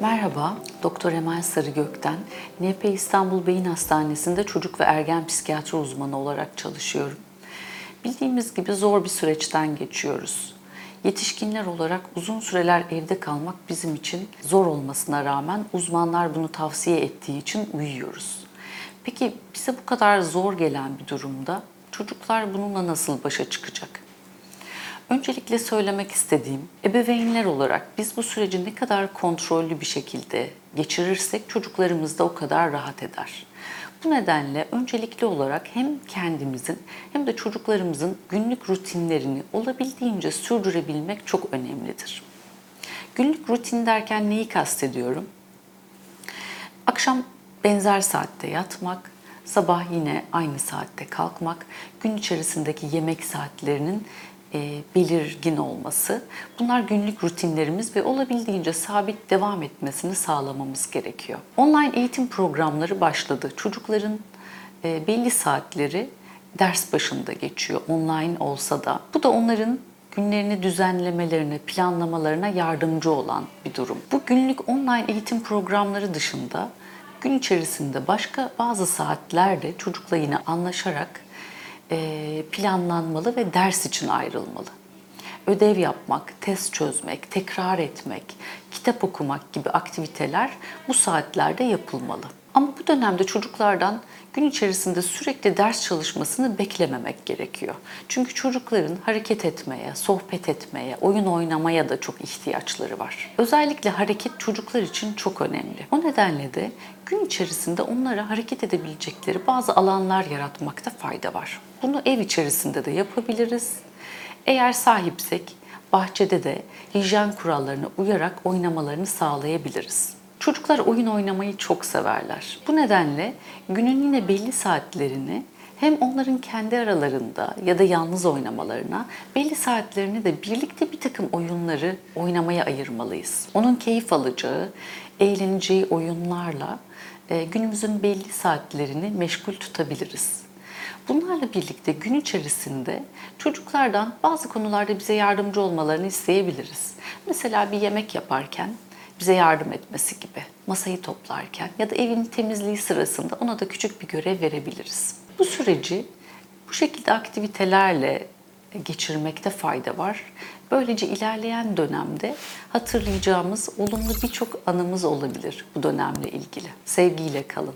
Merhaba, Doktor Emel Sarıgök'ten NP İstanbul Beyin Hastanesi'nde çocuk ve ergen psikiyatri uzmanı olarak çalışıyorum. Bildiğimiz gibi zor bir süreçten geçiyoruz. Yetişkinler olarak uzun süreler evde kalmak bizim için zor olmasına rağmen uzmanlar bunu tavsiye ettiği için uyuyoruz. Peki bize bu kadar zor gelen bir durumda çocuklar bununla nasıl başa çıkacak? Öncelikle söylemek istediğim, ebeveynler olarak biz bu süreci ne kadar kontrollü bir şekilde geçirirsek çocuklarımız da o kadar rahat eder. Bu nedenle öncelikli olarak hem kendimizin hem de çocuklarımızın günlük rutinlerini olabildiğince sürdürebilmek çok önemlidir. Günlük rutin derken neyi kastediyorum? Akşam benzer saatte yatmak, sabah yine aynı saatte kalkmak, gün içerisindeki yemek saatlerinin belirgin olması. Bunlar günlük rutinlerimiz ve olabildiğince sabit devam etmesini sağlamamız gerekiyor. Online eğitim programları başladı. Çocukların e, belli saatleri ders başında geçiyor online olsa da. Bu da onların günlerini düzenlemelerine, planlamalarına yardımcı olan bir durum. Bu günlük online eğitim programları dışında gün içerisinde başka bazı saatlerde çocukla yine anlaşarak e, planlanmalı ve ders için ayrılmalı. Ödev yapmak, test çözmek, tekrar etmek, kitap okumak gibi aktiviteler bu saatlerde yapılmalı. Ama bu dönemde çocuklardan gün içerisinde sürekli ders çalışmasını beklememek gerekiyor. Çünkü çocukların hareket etmeye, sohbet etmeye, oyun oynamaya da çok ihtiyaçları var. Özellikle hareket çocuklar için çok önemli. O nedenle de gün içerisinde onlara hareket edebilecekleri bazı alanlar yaratmakta fayda var. Bunu ev içerisinde de yapabiliriz. Eğer sahipsek bahçede de hijyen kurallarına uyarak oynamalarını sağlayabiliriz. Çocuklar oyun oynamayı çok severler. Bu nedenle günün yine belli saatlerini hem onların kendi aralarında ya da yalnız oynamalarına belli saatlerini de birlikte bir takım oyunları oynamaya ayırmalıyız. Onun keyif alacağı, eğleneceği oyunlarla e, günümüzün belli saatlerini meşgul tutabiliriz. Bunlarla birlikte gün içerisinde çocuklardan bazı konularda bize yardımcı olmalarını isteyebiliriz. Mesela bir yemek yaparken bize yardım etmesi gibi, masayı toplarken ya da evin temizliği sırasında ona da küçük bir görev verebiliriz. Bu süreci bu şekilde aktivitelerle geçirmekte fayda var. Böylece ilerleyen dönemde hatırlayacağımız olumlu birçok anımız olabilir bu dönemle ilgili. Sevgiyle kalın.